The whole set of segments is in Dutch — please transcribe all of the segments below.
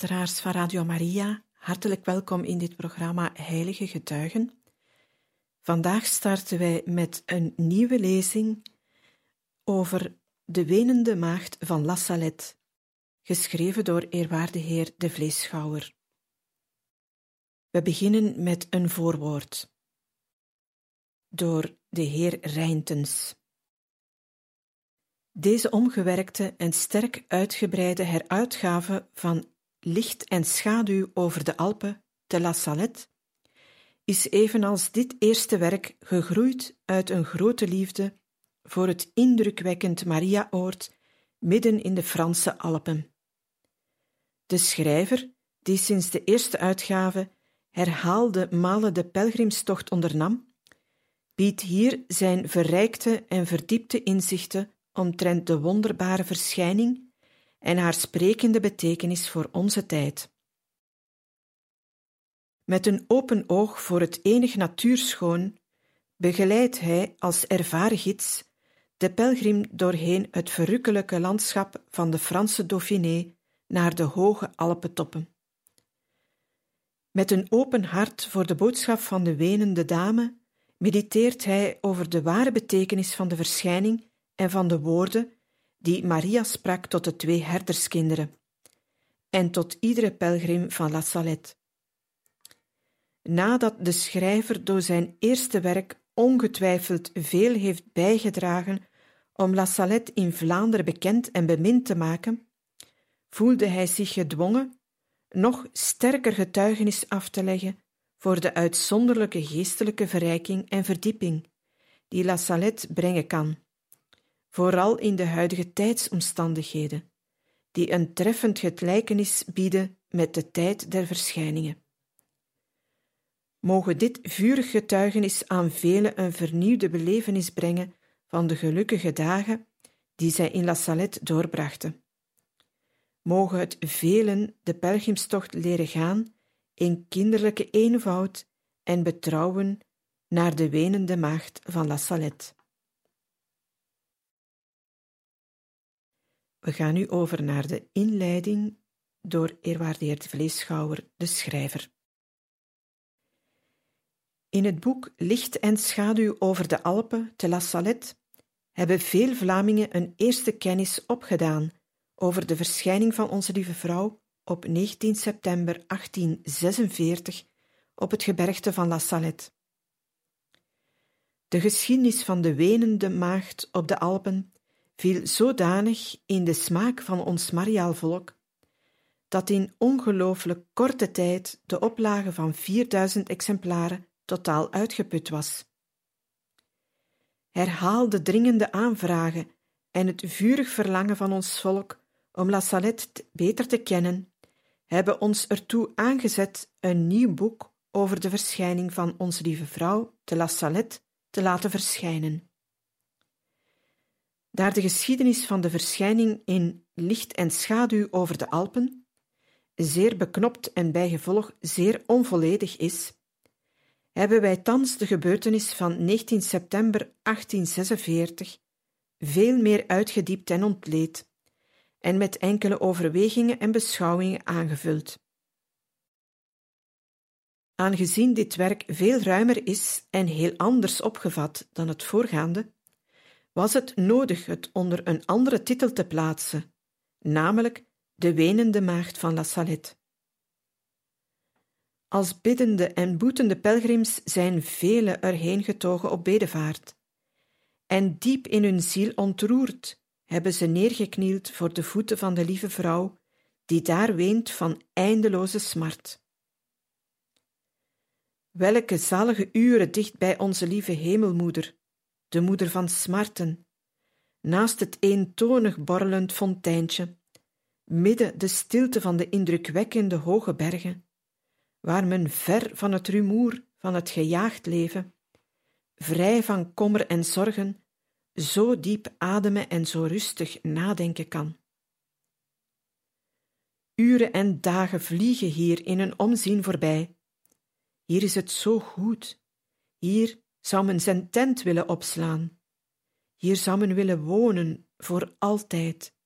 Luisteraars van Radio Maria, hartelijk welkom in dit programma Heilige Getuigen. Vandaag starten wij met een nieuwe lezing over de wenende maagd van La Salette, geschreven door eerwaarde heer de Vleeschouwer. We beginnen met een voorwoord door de heer Rijntens. Deze omgewerkte en sterk uitgebreide heruitgave van Licht en schaduw over de Alpen te La Salette is evenals dit eerste werk gegroeid uit een grote liefde voor het indrukwekkend Mariaoord midden in de Franse Alpen. De schrijver, die sinds de eerste uitgave herhaalde malen de pelgrimstocht ondernam, biedt hier zijn verrijkte en verdiepte inzichten omtrent de wonderbare verschijning en haar sprekende betekenis voor onze tijd. Met een open oog voor het enig natuurschoon begeleidt hij als ervaren gids de pelgrim doorheen het verrukkelijke landschap van de Franse Dauphiné naar de hoge Alpentoppen. Met een open hart voor de boodschap van de wenende dame mediteert hij over de ware betekenis van de verschijning en van de woorden die Maria sprak tot de twee herderskinderen en tot iedere pelgrim van La Salette. Nadat de schrijver door zijn eerste werk ongetwijfeld veel heeft bijgedragen om La Salette in Vlaanderen bekend en bemind te maken, voelde hij zich gedwongen nog sterker getuigenis af te leggen voor de uitzonderlijke geestelijke verrijking en verdieping die La Salette brengen kan vooral in de huidige tijdsomstandigheden, die een treffend gelijkenis bieden met de tijd der verschijningen. Mogen dit vurig getuigenis aan velen een vernieuwde belevenis brengen van de gelukkige dagen die zij in La Salette doorbrachten. Mogen het velen de pelgrimstocht leren gaan in kinderlijke eenvoud en betrouwen naar de wenende maagd van La Salette. We gaan nu over naar de inleiding door eerwaardeerd Vleeschouwer, de schrijver. In het boek Licht en schaduw over de Alpen te La Salette hebben veel Vlamingen een eerste kennis opgedaan over de verschijning van Onze Lieve Vrouw op 19 september 1846 op het gebergte van La Salette. De geschiedenis van de wenende maagd op de Alpen viel zodanig in de smaak van ons Mariaal volk, dat in ongelooflijk korte tijd de oplage van 4000 exemplaren totaal uitgeput was. Herhaalde dringende aanvragen en het vurig verlangen van ons volk om La Salette beter te kennen, hebben ons ertoe aangezet een nieuw boek over de verschijning van onze lieve vrouw te La Salette te laten verschijnen. Daar de geschiedenis van de verschijning in licht en schaduw over de Alpen zeer beknopt en bijgevolg zeer onvolledig is, hebben wij thans de gebeurtenis van 19 september 1846 veel meer uitgediept en ontleed en met enkele overwegingen en beschouwingen aangevuld. Aangezien dit werk veel ruimer is en heel anders opgevat dan het voorgaande, was het nodig het onder een andere titel te plaatsen, namelijk De wenende maagd van La Salette. Als biddende en boetende pelgrims zijn velen erheen getogen op bedevaart, en diep in hun ziel ontroerd hebben ze neergeknield voor de voeten van de lieve vrouw, die daar weent van eindeloze smart. Welke zalige uren dicht bij onze lieve hemelmoeder, de moeder van smarten, naast het eentonig borrelend fonteintje, midden de stilte van de indrukwekkende hoge bergen, waar men ver van het rumoer van het gejaagd leven, vrij van kommer en zorgen, zo diep ademen en zo rustig nadenken kan. Uren en dagen vliegen hier in een omzien voorbij. Hier is het zo goed. Hier zou men zijn tent willen opslaan. Hier zou men willen wonen voor altijd.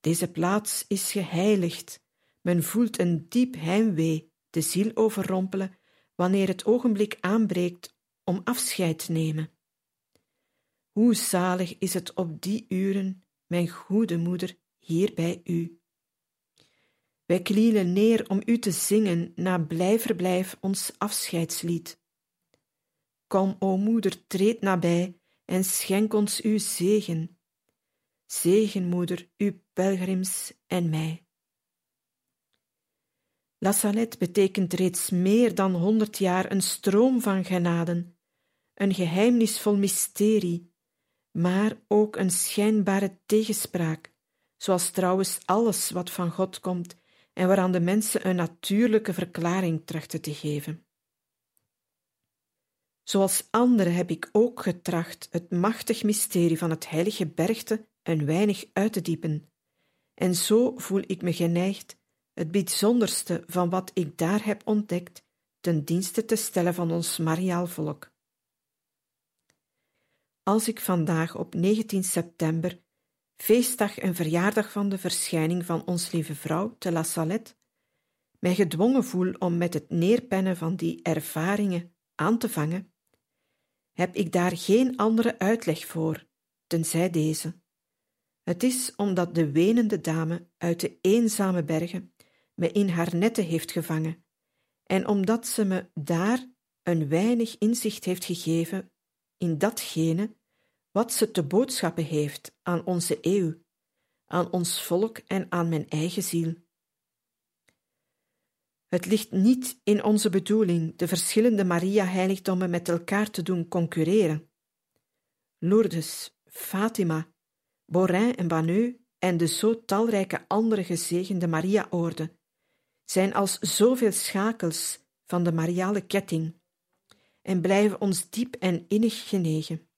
Deze plaats is geheiligd. Men voelt een diep heimwee de ziel overrompelen wanneer het ogenblik aanbreekt om afscheid te nemen. Hoe zalig is het op die uren, mijn goede moeder, hier bij u. Wij knielen neer om u te zingen na blijverblijf ons afscheidslied. Kom, o moeder, treed nabij en schenk ons uw zegen. Zegen, moeder, uw pelgrims en mij. La Salette betekent reeds meer dan honderd jaar een stroom van genaden, een geheimnisvol mysterie, maar ook een schijnbare tegenspraak, zoals trouwens alles wat van God komt en waaraan de mensen een natuurlijke verklaring trachten te geven. Zoals anderen heb ik ook getracht het machtig mysterie van het heilige bergte een weinig uit te diepen, en zo voel ik me geneigd het bijzonderste van wat ik daar heb ontdekt ten dienste te stellen van ons Mariaal volk. Als ik vandaag op 19 september, feestdag en verjaardag van de verschijning van ons lieve vrouw te La Salette, mij gedwongen voel om met het neerpennen van die ervaringen aan te vangen, heb ik daar geen andere uitleg voor, tenzij deze. Het is omdat de wenende dame uit de eenzame bergen me in haar netten heeft gevangen, en omdat ze me daar een weinig inzicht heeft gegeven in datgene wat ze te boodschappen heeft aan onze eeuw, aan ons volk en aan mijn eigen ziel. Het ligt niet in onze bedoeling de verschillende Maria-heiligdommen met elkaar te doen concurreren. Lourdes, Fatima, Borin en Banneux en de zo talrijke andere gezegende Maria-orden zijn als zoveel schakels van de mariale ketting en blijven ons diep en innig genegen.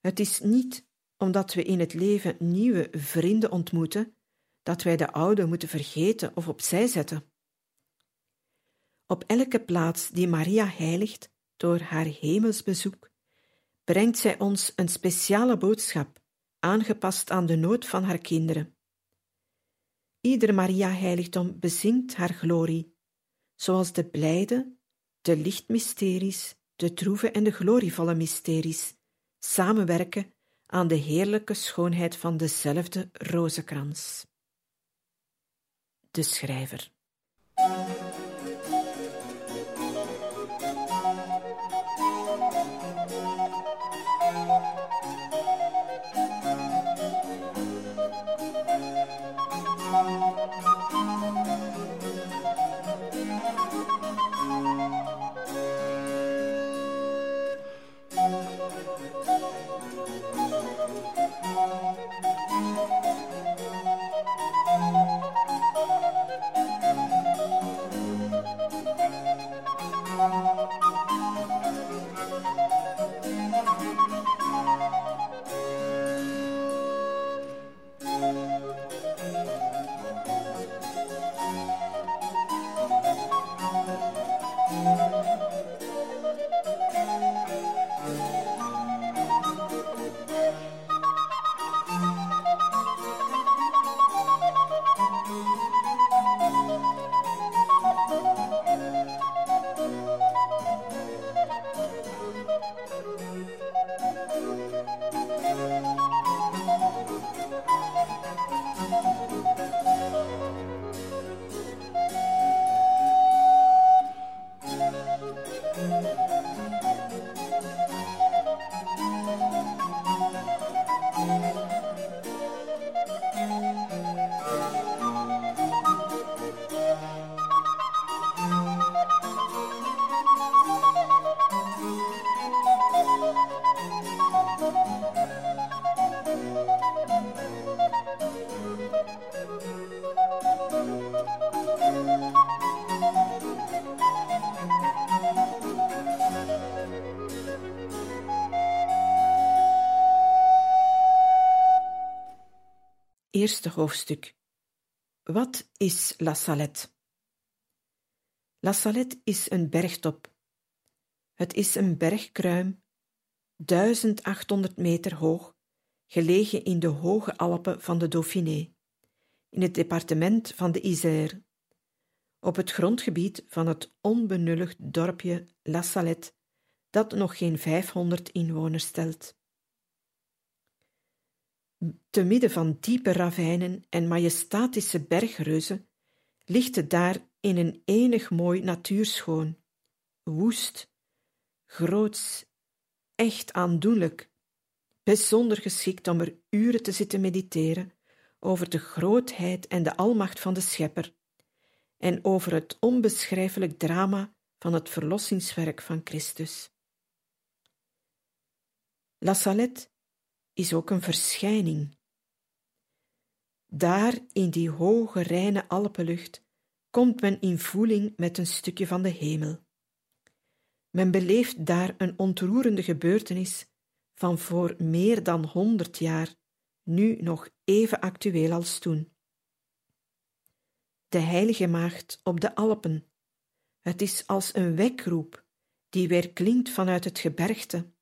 Het is niet omdat we in het leven nieuwe vrienden ontmoeten, dat wij de oude moeten vergeten of opzij zetten. Op elke plaats die Maria heiligt door haar hemelsbezoek, brengt zij ons een speciale boodschap, aangepast aan de nood van haar kinderen. Ieder Maria-heiligdom bezingt haar glorie, zoals de blijde, de lichtmysteries, de troeve en de glorievolle mysteries samenwerken aan de heerlijke schoonheid van dezelfde rozenkrans. De schrijver. Eerste hoofdstuk. Wat is La Salette? La Salette is een bergtop. Het is een bergkruim, 1800 meter hoog, gelegen in de hoge Alpen van de Dauphiné, in het departement van de Isère, op het grondgebied van het onbenullig dorpje La Salette, dat nog geen 500 inwoners stelt. Te midden van diepe ravijnen en majestatische bergreuzen ligt het daar in een enig mooi natuurschoon, woest, groots, echt aandoenlijk, bijzonder geschikt om er uren te zitten mediteren over de grootheid en de almacht van de Schepper en over het onbeschrijfelijk drama van het verlossingswerk van Christus. La Salette is ook een verschijning. Daar in die hoge, reine Alpenlucht komt men in voeling met een stukje van de hemel. Men beleeft daar een ontroerende gebeurtenis van voor meer dan honderd jaar, nu nog even actueel als toen. De Heilige Maagd op de Alpen. Het is als een wekroep die weer klinkt vanuit het gebergte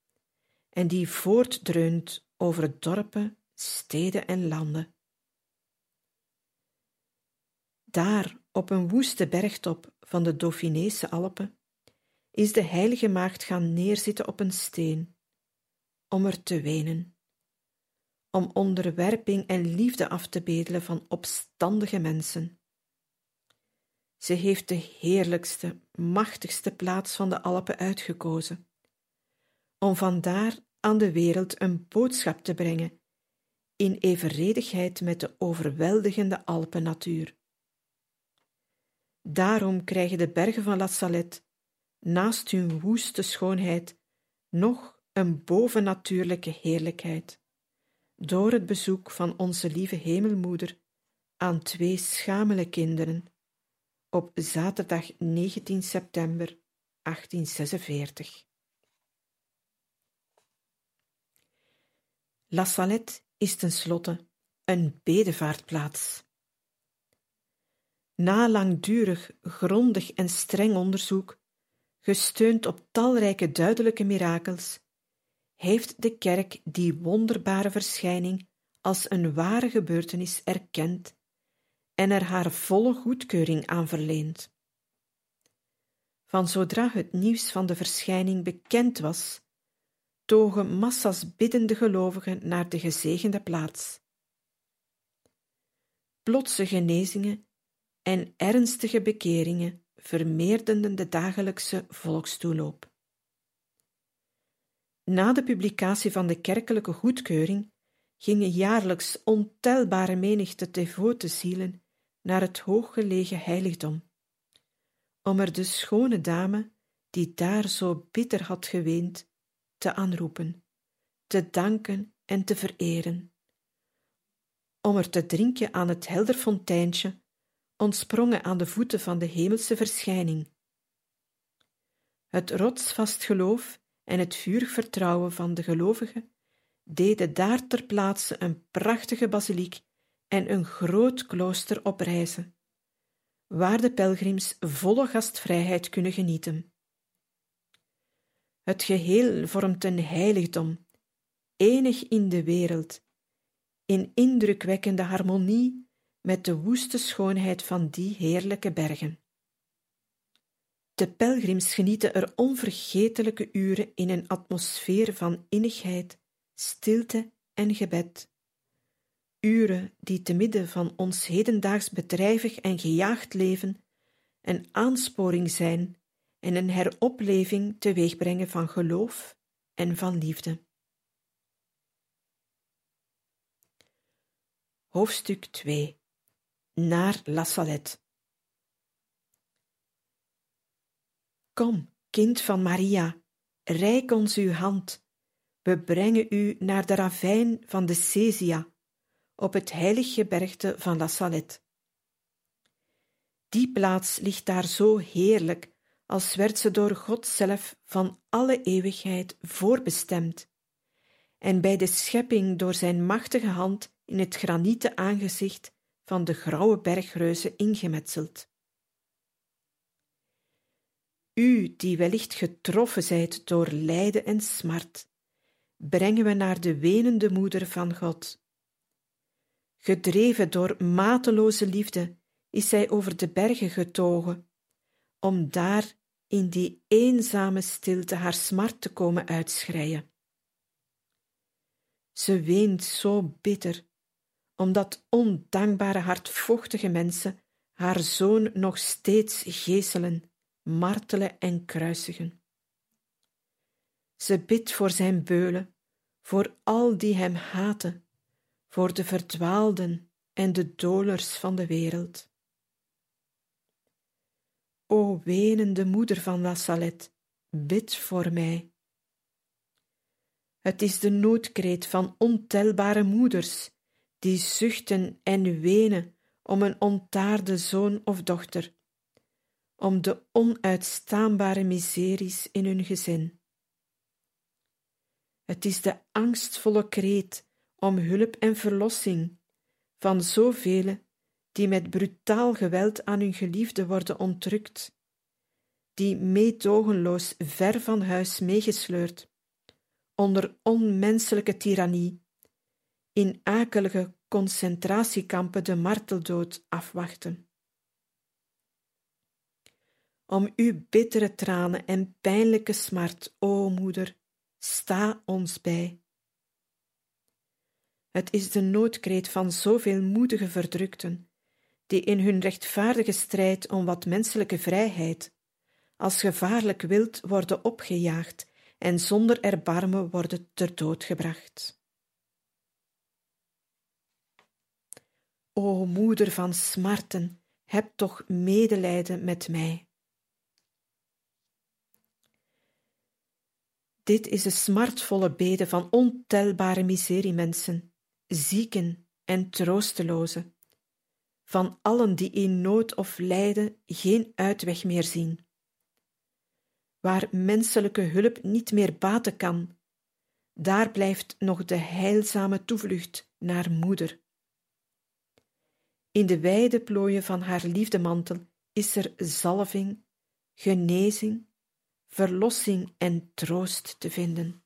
en die voortdreunt over dorpen, steden en landen. Daar, op een woeste bergtop van de Dauphinese Alpen, is de heilige maagd gaan neerzitten op een steen, om er te wenen, om onderwerping en liefde af te bedelen van opstandige mensen. Ze heeft de heerlijkste, machtigste plaats van de Alpen uitgekozen, om vandaar aan de wereld een boodschap te brengen, in evenredigheid met de overweldigende Alpennatuur. Daarom krijgen de bergen van La Salette, naast hun woeste schoonheid, nog een bovennatuurlijke heerlijkheid, door het bezoek van onze lieve Hemelmoeder aan twee schamele kinderen op zaterdag 19 september 1846. La Salette is tenslotte een bedevaartplaats. Na langdurig, grondig en streng onderzoek, gesteund op talrijke duidelijke mirakels, heeft de kerk die wonderbare verschijning als een ware gebeurtenis erkend en er haar volle goedkeuring aan verleend. Van zodra het nieuws van de verschijning bekend was, togen massa's biddende gelovigen naar de gezegende plaats. Plotse genezingen en ernstige bekeringen vermeerderden de dagelijkse volkstoeloop. Na de publicatie van de kerkelijke goedkeuring gingen jaarlijks ontelbare menigte devote zielen naar het hooggelegen heiligdom, om er de schone dame, die daar zo bitter had geweend, te aanroepen, te danken en te vereren. Om er te drinken aan het helder fonteintje, ontsprongen aan de voeten van de hemelse verschijning. Het rotsvast geloof en het vurig vertrouwen van de gelovigen deden daar ter plaatse een prachtige basiliek en een groot klooster oprijzen, waar de pelgrims volle gastvrijheid kunnen genieten. Het geheel vormt een heiligdom, enig in de wereld, in indrukwekkende harmonie met de woeste schoonheid van die heerlijke bergen. De pelgrims genieten er onvergetelijke uren in een atmosfeer van innigheid, stilte en gebed. Uren die te midden van ons hedendaags bedrijvig en gejaagd leven een aansporing zijn en een heropleving teweegbrengen van geloof en van liefde. Hoofdstuk 2 Naar La Salette Kom, kind van Maria, reik ons uw hand. We brengen u naar de ravijn van de Cesia, op het heilig gebergte van La Salette. Die plaats ligt daar zo heerlijk, als werd ze door God zelf van alle eeuwigheid voorbestemd, en bij de schepping door zijn machtige hand in het granieten aangezicht van de grauwe bergreuzen ingemetseld. U die wellicht getroffen zijt door lijden en smart, brengen we naar de wenende moeder van God. Gedreven door mateloze liefde is zij over de bergen getogen, om daar in die eenzame stilte haar smart te komen uitschreien. Ze weent zo bitter, omdat ondankbare hardvochtige mensen haar zoon nog steeds geeselen, martelen en kruisigen. Ze bidt voor zijn beulen, voor al die hem haten, voor de verdwaalden en de dolers van de wereld. O wenende moeder van La bid voor mij. Het is de noodkreet van ontelbare moeders, die zuchten en wenen om een ontaarde zoon of dochter, om de onuitstaanbare miseries in hun gezin. Het is de angstvolle kreet om hulp en verlossing van zoveel die met brutaal geweld aan hun geliefde worden ontrukt, die meedogenloos ver van huis meegesleurd, onder onmenselijke tirannie, in akelige concentratiekampen de marteldood afwachten. Om uw bittere tranen en pijnlijke smart, o moeder, sta ons bij. Het is de noodkreet van zoveel moedige verdrukten, die in hun rechtvaardige strijd om wat menselijke vrijheid als gevaarlijk wild worden opgejaagd en zonder erbarmen worden ter dood gebracht. O moeder van smarten, heb toch medelijden met mij. Dit is de smartvolle bede van ontelbare miseriemensen, zieken en troostelozen, van allen die in nood of lijden geen uitweg meer zien. Waar menselijke hulp niet meer baten kan, daar blijft nog de heilzame toevlucht naar moeder. In de wijde plooien van haar liefdemantel is er zalving, genezing, verlossing en troost te vinden.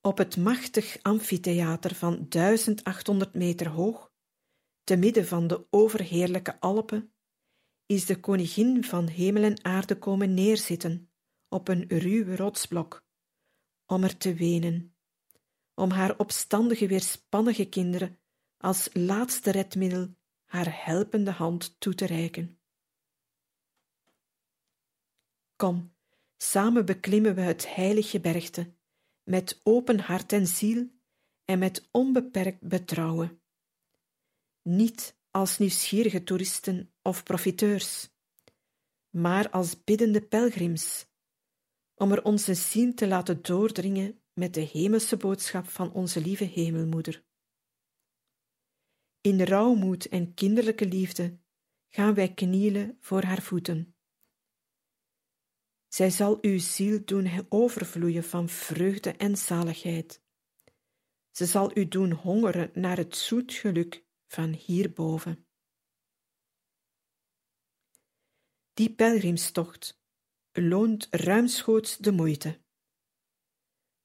Op het machtig amfitheater van 1800 meter hoog, te midden van de overheerlijke Alpen, is de koningin van hemel en aarde komen neerzitten op een ruwe rotsblok, om er te wenen, om haar opstandige weerspannige kinderen als laatste redmiddel haar helpende hand toe te reiken. Kom, samen beklimmen we het heilige bergte, met open hart en ziel en met onbeperkt betrouwen. Niet als nieuwsgierige toeristen of profiteurs, maar als biddende pelgrims, om er onze ziel te laten doordringen met de hemelse boodschap van onze lieve Hemelmoeder. In rouwmoed en kinderlijke liefde gaan wij knielen voor haar voeten. Zij zal uw ziel doen overvloeien van vreugde en zaligheid. Ze zal u doen hongeren naar het zoet geluk van hierboven. Die pelgrimstocht loont ruimschoots de moeite.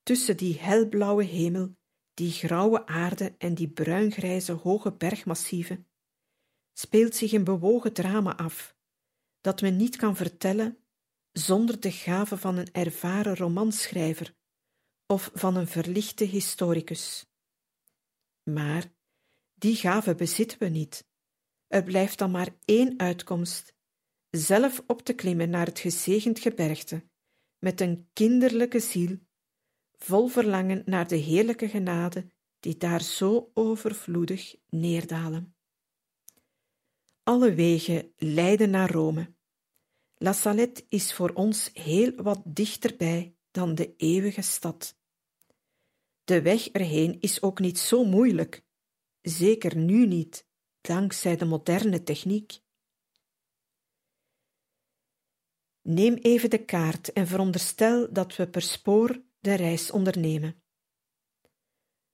Tussen die helblauwe hemel, die grauwe aarde en die bruingrijze hoge bergmassieven speelt zich een bewogen drama af, dat men niet kan vertellen zonder de gave van een ervaren romanschrijver of van een verlichte historicus. Maar die gave bezitten we niet. Er blijft dan maar één uitkomst: zelf op te klimmen naar het gezegend gebergte, met een kinderlijke ziel, vol verlangen naar de heerlijke genade die daar zo overvloedig neerdalen. Alle wegen leiden naar Rome. La Salette is voor ons heel wat dichterbij dan de eeuwige stad. De weg erheen is ook niet zo moeilijk, zeker nu niet, dankzij de moderne techniek. Neem even de kaart en veronderstel dat we per spoor de reis ondernemen.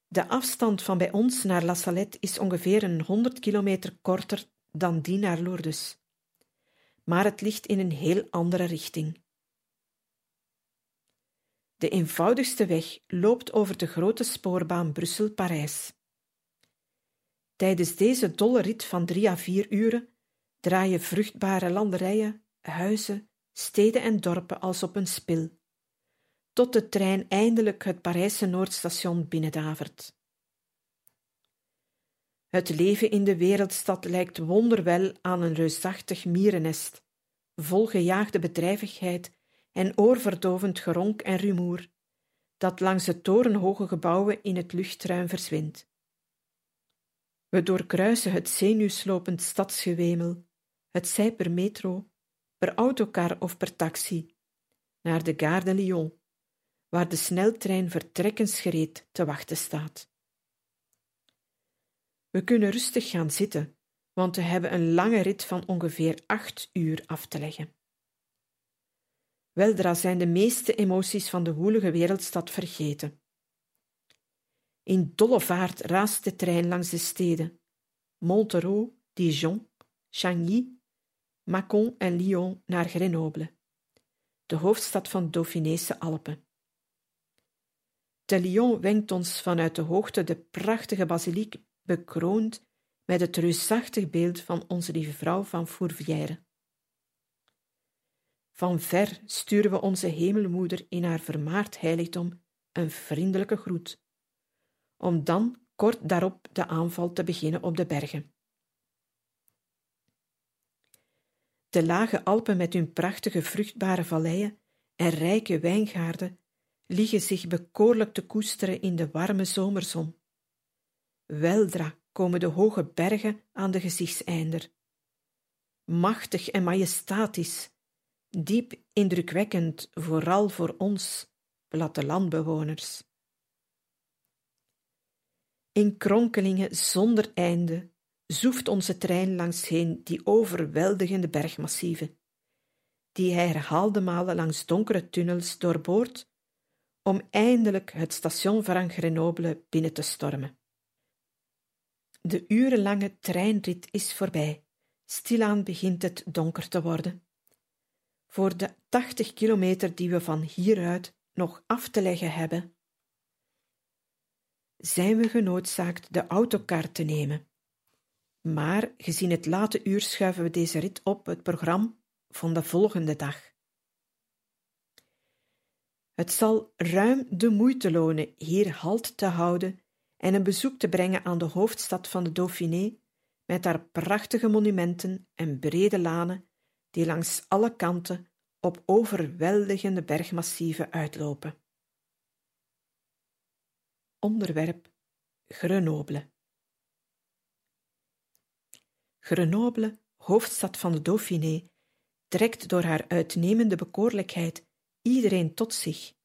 De afstand van bij ons naar La Salette is ongeveer een 100 kilometer korter dan die naar Lourdes, maar het ligt in een heel andere richting. De eenvoudigste weg loopt over de grote spoorbaan Brussel-Parijs. Tijdens deze dolle rit van drie à vier uren draaien vruchtbare landerijen, huizen, steden en dorpen als op een spil, tot de trein eindelijk het Parijse Noordstation binnendavert. Het leven in de wereldstad lijkt wonderwel aan een reusachtig mierennest, vol gejaagde bedrijvigheid en oorverdovend geronk en rumoer, dat langs de torenhoge gebouwen in het luchtruim verzwindt. We doorkruisen het zenuwslopend stadsgewemel, het zij per metro, per autocar of per taxi, naar de Gare de Lyon, waar de sneltrein vertrekkensgereed te wachten staat. We kunnen rustig gaan zitten, want we hebben een lange rit van ongeveer acht uur af te leggen. Weldra zijn de meeste emoties van de woelige wereldstad vergeten. In dolle vaart raast de trein langs de steden Montereau, Dijon, Chagny, Mâcon en Lyon naar Grenoble, de hoofdstad van de Dauphinese Alpen. De Lyon wenkt ons vanuit de hoogte de prachtige basiliek bekroond met het reusachtig beeld van onze lieve vrouw van Fourvière. Van ver sturen we onze hemelmoeder in haar vermaard heiligdom een vriendelijke groet, om dan kort daarop de aanval te beginnen op de bergen. De lage Alpen met hun prachtige vruchtbare valleien en rijke wijngaarden liggen zich bekoorlijk te koesteren in de warme zomerzon. Weldra komen de hoge bergen aan de gezichtseinder. Machtig en majestatisch, diep indrukwekkend, vooral voor ons, plattelandbewoners. In kronkelingen zonder einde zoeft onze trein langsheen die overweldigende bergmassieven, die hij herhaalde malen langs donkere tunnels doorboort, om eindelijk het station van Grenoble binnen te stormen. De urenlange treinrit is voorbij. Stilaan begint het donker te worden. Voor de tachtig kilometer die we van hieruit nog af te leggen hebben, zijn we genoodzaakt de autokar te nemen. Maar gezien het late uur schuiven we deze rit op het programma van de volgende dag. Het zal ruim de moeite lonen hier halt te houden en een bezoek te brengen aan de hoofdstad van de Dauphiné met haar prachtige monumenten en brede lanen die langs alle kanten op overweldigende bergmassieven uitlopen. Onderwerp Grenoble Grenoble, hoofdstad van de Dauphiné, trekt door haar uitnemende bekoorlijkheid iedereen tot zich.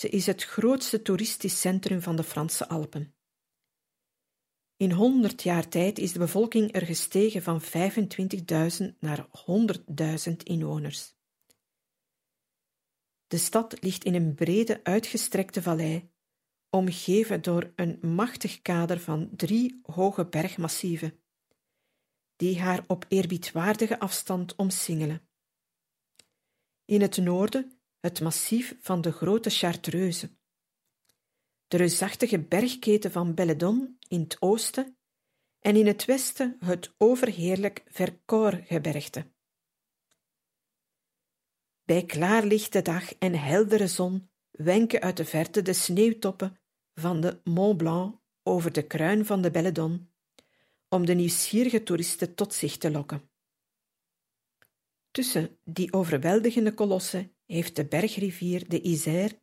Ze is het grootste toeristisch centrum van de Franse Alpen. In honderd jaar tijd is de bevolking er gestegen van 25.000 naar 100.000 inwoners. De stad ligt in een brede, uitgestrekte vallei, omgeven door een machtig kader van drie hoge bergmassieven, die haar op eerbiedwaardige afstand omsingelen. In het noorden het massief van de grote Chartreuse, de reusachtige bergketen van Belledon in het oosten en in het westen het overheerlijk Vercors-gebergte. Bij klaarlichte dag en heldere zon wenken uit de verte de sneeuwtoppen van de Mont Blanc over de kruin van de Belledon, om de nieuwsgierige toeristen tot zich te lokken. Tussen die overweldigende kolossen heeft de bergrivier de Isère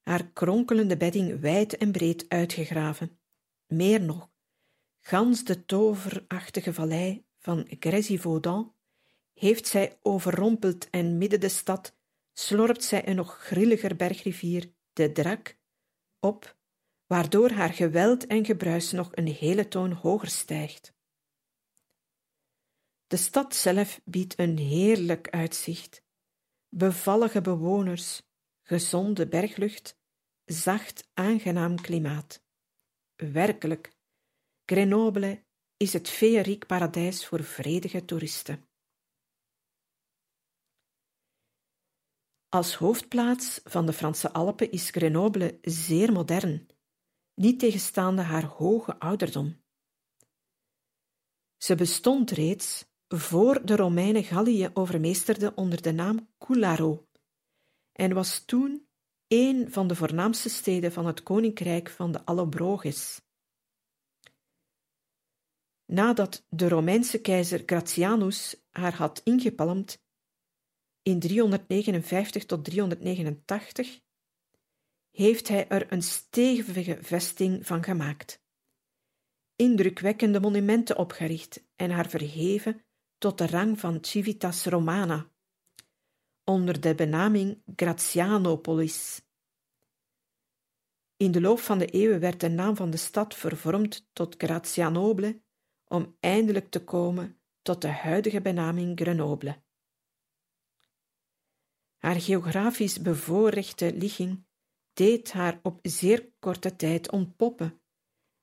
haar kronkelende bedding wijd en breed uitgegraven. Meer nog, gans de toverachtige vallei van Grésivaudan heeft zij overrompeld en midden de stad slorpt zij een nog grilliger bergrivier, de Drac, op, waardoor haar geweld en gebruis nog een hele toon hoger stijgt. De stad zelf biedt een heerlijk uitzicht, bevallige bewoners, gezonde berglucht, zacht aangenaam klimaat. Werkelijk, Grenoble is het feeriek paradijs voor vredige toeristen. Als hoofdplaats van de Franse Alpen is Grenoble zeer modern, niet tegenstaande haar hoge ouderdom. Ze bestond reeds voor de Romeinen Gallië overmeesterden onder de naam Coularo en was toen een van de voornaamste steden van het koninkrijk van de Allobroges. Nadat de Romeinse keizer Gratianus haar had ingepalmd in 359 tot 389, heeft hij er een stevige vesting van gemaakt, indrukwekkende monumenten opgericht en haar verheven tot de rang van Civitas Romana, onder de benaming Gratianopolis. In de loop van de eeuwen werd de naam van de stad vervormd tot Gratianoble, om eindelijk te komen tot de huidige benaming Grenoble. Haar geografisch bevoorrechte ligging deed haar op zeer korte tijd ontpoppen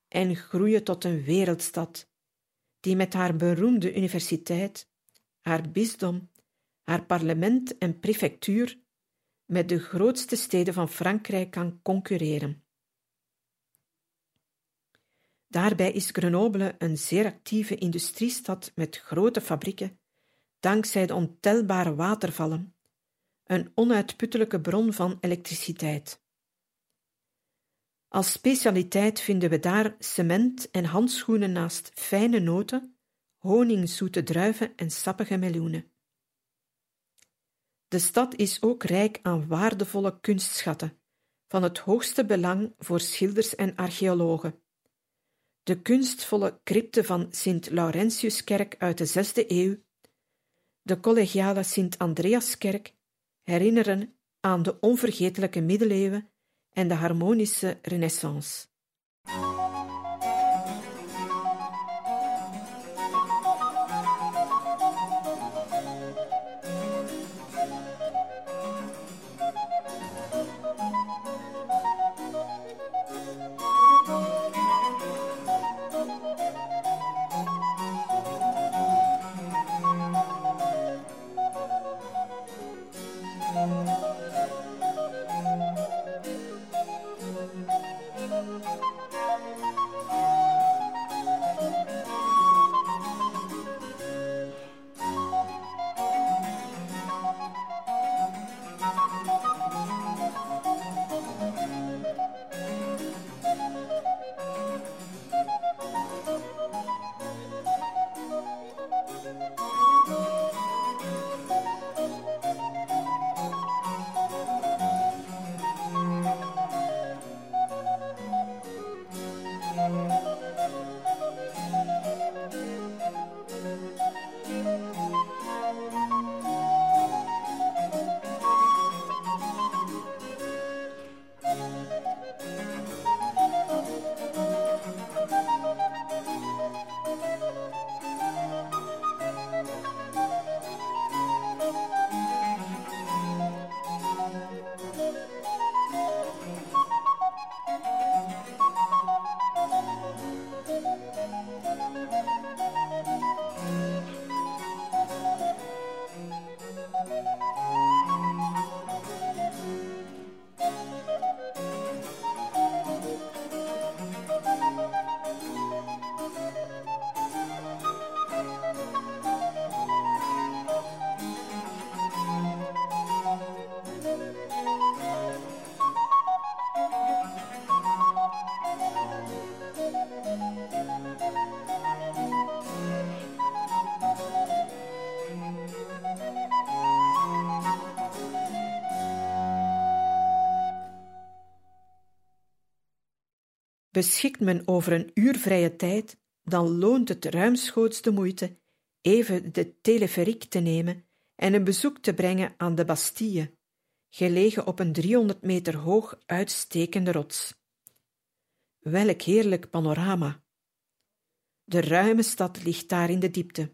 en groeien tot een wereldstad, die met haar beroemde universiteit, haar bisdom, haar parlement en prefectuur met de grootste steden van Frankrijk kan concurreren. Daarbij is Grenoble een zeer actieve industriestad met grote fabrieken, dankzij de ontelbare watervallen, een onuitputtelijke bron van elektriciteit. Als specialiteit vinden we daar cement en handschoenen naast fijne noten, honingzoete druiven en sappige meloenen. De stad is ook rijk aan waardevolle kunstschatten, van het hoogste belang voor schilders en archeologen. De kunstvolle crypte van Sint-Laurentiuskerk uit de zesde eeuw, de collegiale Sint-Andreaskerk herinneren aan de onvergetelijke middeleeuwen en de harmonische renaissance. Beschikt men over een uur vrije tijd, dan loont het ruimschoots de moeite even de teleferiek te nemen en een bezoek te brengen aan de Bastille, gelegen op een 300 meter hoog uitstekende rots. Welk heerlijk panorama! De ruime stad ligt daar in de diepte.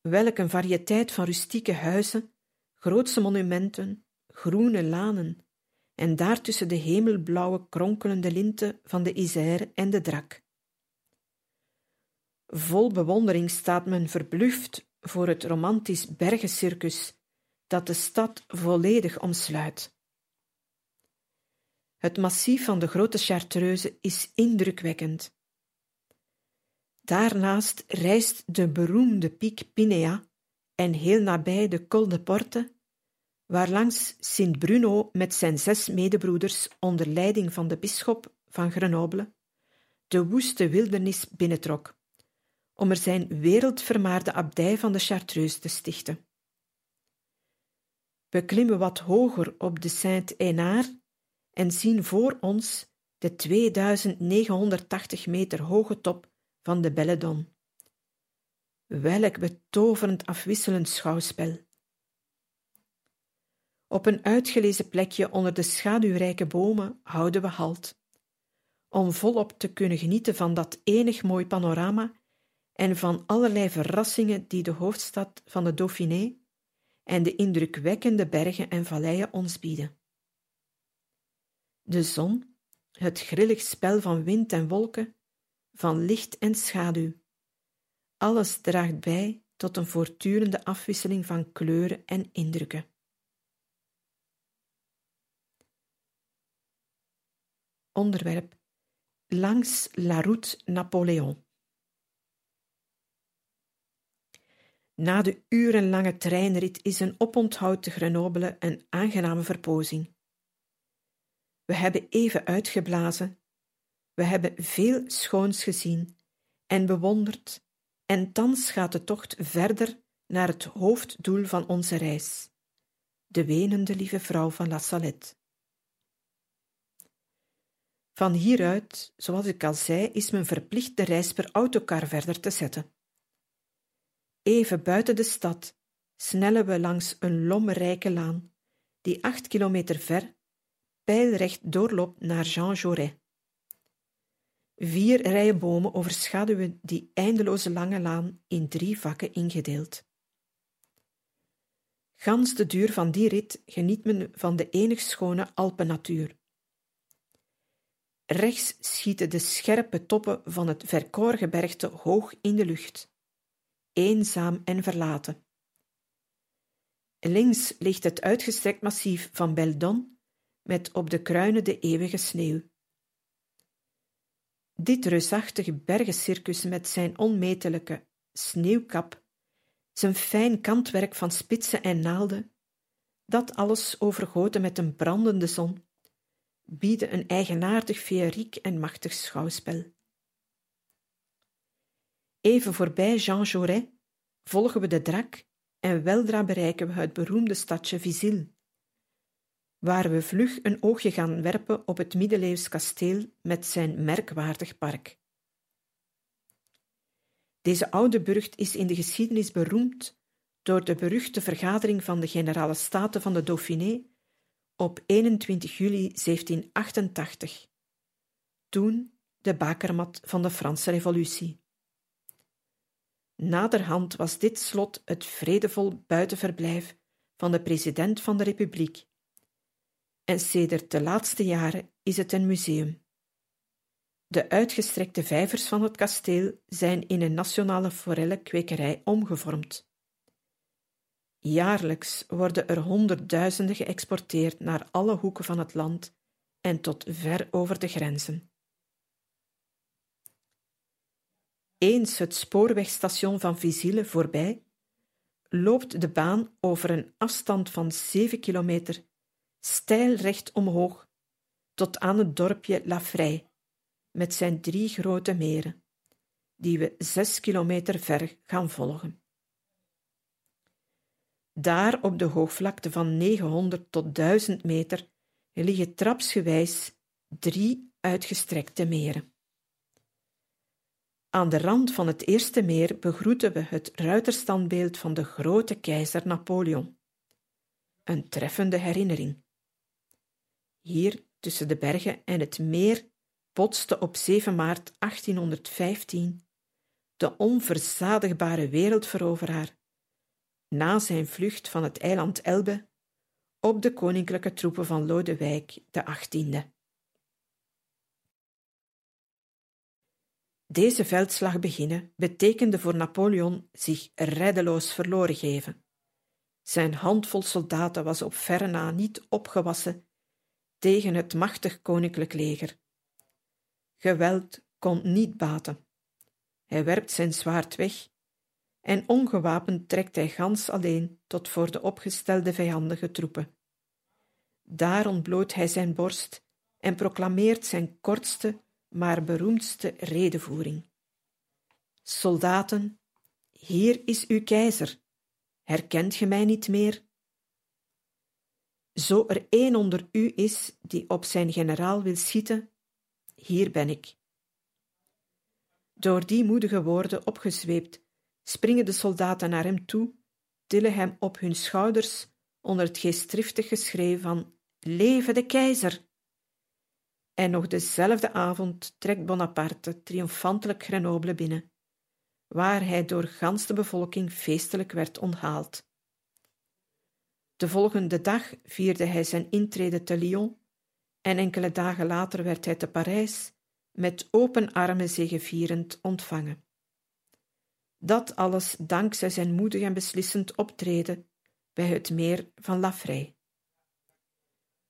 Welk een variëteit van rustieke huizen, grootse monumenten, groene lanen en daartussen de hemelblauwe kronkelende linten van de Isère en de Drak. Vol bewondering staat men verbluft voor het romantisch bergencircus dat de stad volledig omsluit. Het massief van de grote Chartreuse is indrukwekkend. Daarnaast rijst de beroemde piek Pinea en heel nabij de Col de Porte, waarlangs Sint Bruno met zijn zes medebroeders onder leiding van de bisschop van Grenoble de woeste wildernis binnentrok, om er zijn wereldvermaarde abdij van de Chartreuse te stichten. We klimmen wat hoger op de Saint-Hénard en zien voor ons de 2980 meter hoge top van de Belledon. Welk betoverend afwisselend schouwspel! Op een uitgelezen plekje onder de schaduwrijke bomen houden we halt, om volop te kunnen genieten van dat enig mooi panorama en van allerlei verrassingen die de hoofdstad van de Dauphiné en de indrukwekkende bergen en valleien ons bieden. De zon, het grillig spel van wind en wolken, van licht en schaduw. Alles draagt bij tot een voortdurende afwisseling van kleuren en indrukken. Onderwerp Langs la route Napoleon. Na de urenlange treinrit is een oponthoud te Grenoble een aangename verpozing. We hebben even uitgeblazen, we hebben veel schoons gezien en bewonderd, en thans gaat de tocht verder naar het hoofddoel van onze reis, de wenende lieve vrouw van La Salette. Van hieruit, zoals ik al zei, is men verplicht de reis per autocar verder te zetten. Even buiten de stad snellen we langs een lommerrijke laan, die acht kilometer ver pijlrecht doorloopt naar Jean Jaurès. Vier rijen bomen overschaduwen die eindeloze lange laan in drie vakken ingedeeld. Gans de duur van die rit geniet men van de enig schone Alpennatuur. Rechts schieten de scherpe toppen van het Vercors-gebergte hoog in de lucht, eenzaam en verlaten. Links ligt het uitgestrekt massief van Beldon met op de kruinen de eeuwige sneeuw. Dit reusachtige bergencircus met zijn onmetelijke sneeuwkap, zijn fijn kantwerk van spitsen en naalden, dat alles overgoten met een brandende zon, bieden een eigenaardig feeriek en machtig schouwspel. Even voorbij Jean Jaurès volgen we de drak en weldra bereiken we het beroemde stadje Vizille, waar we vlug een oogje gaan werpen op het middeleeuws kasteel met zijn merkwaardig park. Deze oude burcht is in de geschiedenis beroemd door de beruchte vergadering van de Generale Staten van de Dauphiné op 21 juli 1788, toen de bakermat van de Franse Revolutie. Naderhand was dit slot het vredevol buitenverblijf van de president van de Republiek en sedert de laatste jaren is het een museum. De uitgestrekte vijvers van het kasteel zijn in een nationale forellenkwekerij omgevormd. Jaarlijks worden er honderdduizenden geëxporteerd naar alle hoeken van het land en tot ver over de grenzen. Eens het spoorwegstation van Vizille voorbij, loopt de baan over een afstand van zeven kilometer steil recht omhoog, tot aan het dorpje La Frey, met zijn drie grote meren, die we zes kilometer ver gaan volgen. Daar op de hoogvlakte van 900 tot 1000 meter liggen trapsgewijs drie uitgestrekte meren. Aan de rand van het eerste meer begroeten we het ruiterstandbeeld van de grote keizer Napoleon. Een treffende herinnering. Hier, tussen de bergen en het meer, botste op 7 maart 1815 de onverzadigbare wereldveroveraar, na zijn vlucht van het eiland Elbe, op de koninklijke troepen van Lodewijk XVIII. Deze veldslag beginnen betekende voor Napoleon zich reddeloos verloren geven. Zijn handvol soldaten was op verre na niet opgewassen tegen het machtig koninklijk leger. Geweld kon niet baten. Hij werpt zijn zwaard weg en ongewapend trekt hij gans alleen tot voor de opgestelde vijandige troepen. Daar ontbloot hij zijn borst en proclameert zijn kortste, maar beroemdste redevoering. Soldaten, hier is uw keizer. Herkent ge mij niet meer? Zo er één onder u is die op zijn generaal wil schieten, hier ben ik. Door die moedige woorden opgezweept, springen de soldaten naar hem toe, tillen hem op hun schouders onder het geestdriftig geschreeuw van Leve de keizer! En nog dezelfde avond trekt Bonaparte triomfantelijk Grenoble binnen, waar hij door gans de bevolking feestelijk werd onthaald. De volgende dag vierde hij zijn intrede te Lyon en enkele dagen later werd hij te Parijs met open armen zegevierend ontvangen. Dat alles dankzij zijn moedig en beslissend optreden bij het meer van La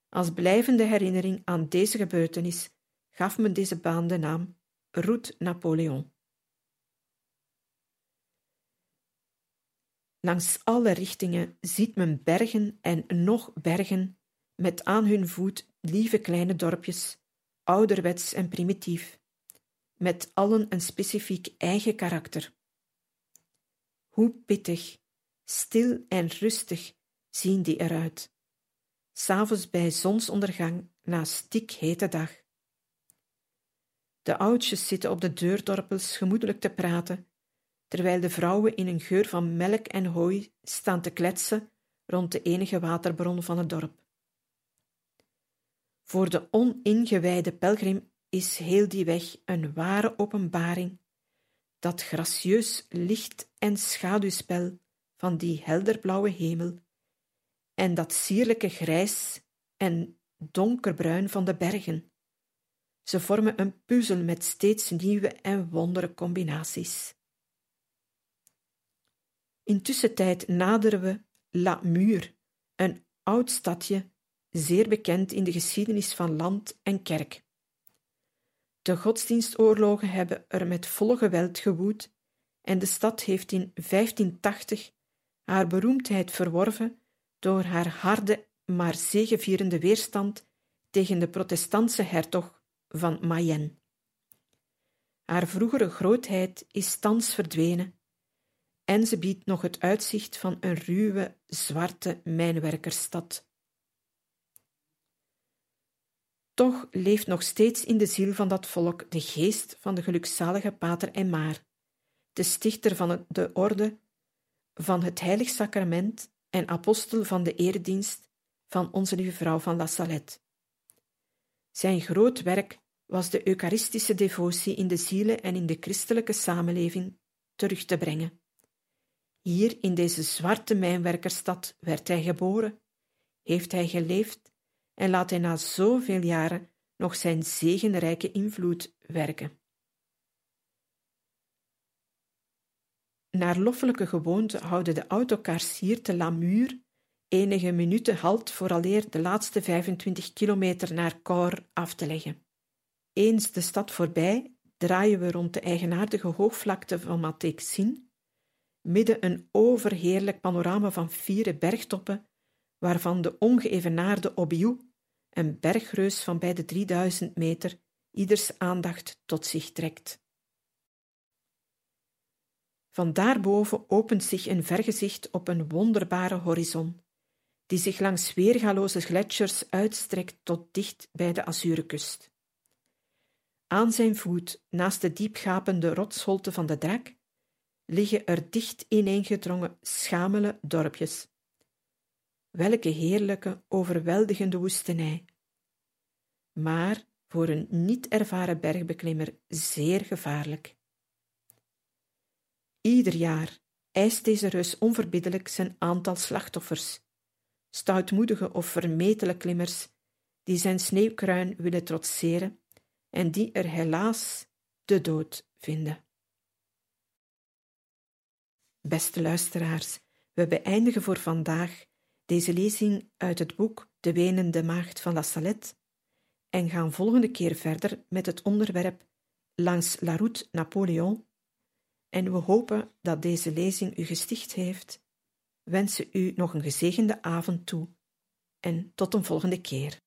Als blijvende herinnering aan deze gebeurtenis gaf men deze baan de naam Route Napoleon. Langs alle richtingen ziet men bergen en nog bergen, met aan hun voet lieve kleine dorpjes, ouderwets en primitief, met allen een specifiek eigen karakter. Hoe pittig, stil en rustig zien die eruit, s'avonds bij zonsondergang na stikhete dag. De oudjes zitten op de deurdorpels gemoedelijk te praten terwijl de vrouwen in een geur van melk en hooi staan te kletsen rond de enige waterbron van het dorp. Voor de oningewijde pelgrim is heel die weg een ware openbaring, dat gracieus licht- en schaduwspel van die helderblauwe hemel en dat sierlijke grijs en donkerbruin van de bergen. Ze vormen een puzzel met steeds nieuwe en wondere combinaties. Intussen tijd naderen we La Mure, een oud stadje, zeer bekend in de geschiedenis van land en kerk. De godsdienstoorlogen hebben er met volle geweld gewoed en de stad heeft in 1580 haar beroemdheid verworven door haar harde maar zegevierende weerstand tegen de protestantse hertog van Mayenne. Haar vroegere grootheid is thans verdwenen en ze biedt nog het uitzicht van een ruwe, zwarte mijnwerkersstad. Toch leeft nog steeds in de ziel van dat volk de geest van de gelukzalige pater Emmaar, de stichter van de orde van het heilig sacrament en apostel van de eredienst van onze lieve vrouw van La Salette. Zijn groot werk was de eucharistische devotie in de zielen en in de christelijke samenleving terug te brengen. Hier in deze zwarte mijnwerkerstad werd hij geboren, heeft hij geleefd en laat hij na zoveel jaren nog zijn zegenrijke invloed werken. Naar loffelijke gewoonte houden de autocars hier te Lamur enige minuten halt vooraleer de laatste 25 kilometer naar Cor af te leggen. Eens de stad voorbij draaien we rond de eigenaardige hoogvlakte van Matexin midden een overheerlijk panorama van vier bergtoppen, waarvan de ongeëvenaarde Obiou, een bergreus van bij de 3000 meter, ieders aandacht tot zich trekt. Van daarboven opent zich een vergezicht op een wonderbare horizon, die zich langs weergaloze gletsjers uitstrekt tot dicht bij de Azurekust. Aan zijn voet, naast de diepgapende rotsholte van de Drak, liggen er dicht ineengedrongen schamele dorpjes. Welke heerlijke, overweldigende woestenij! Maar voor een niet ervaren bergbeklimmer zeer gevaarlijk. Ieder jaar eist deze reus onverbiddelijk zijn aantal slachtoffers, stoutmoedige of vermetele klimmers die zijn sneeuwkruin willen trotseren en die er helaas de dood vinden. Beste luisteraars, we beëindigen voor vandaag deze lezing uit het boek De Wenende Maagd van La Salette en gaan volgende keer verder met het onderwerp Langs la route Napoleon. En we hopen dat deze lezing u gesticht heeft, wensen u nog een gezegende avond toe en tot een volgende keer.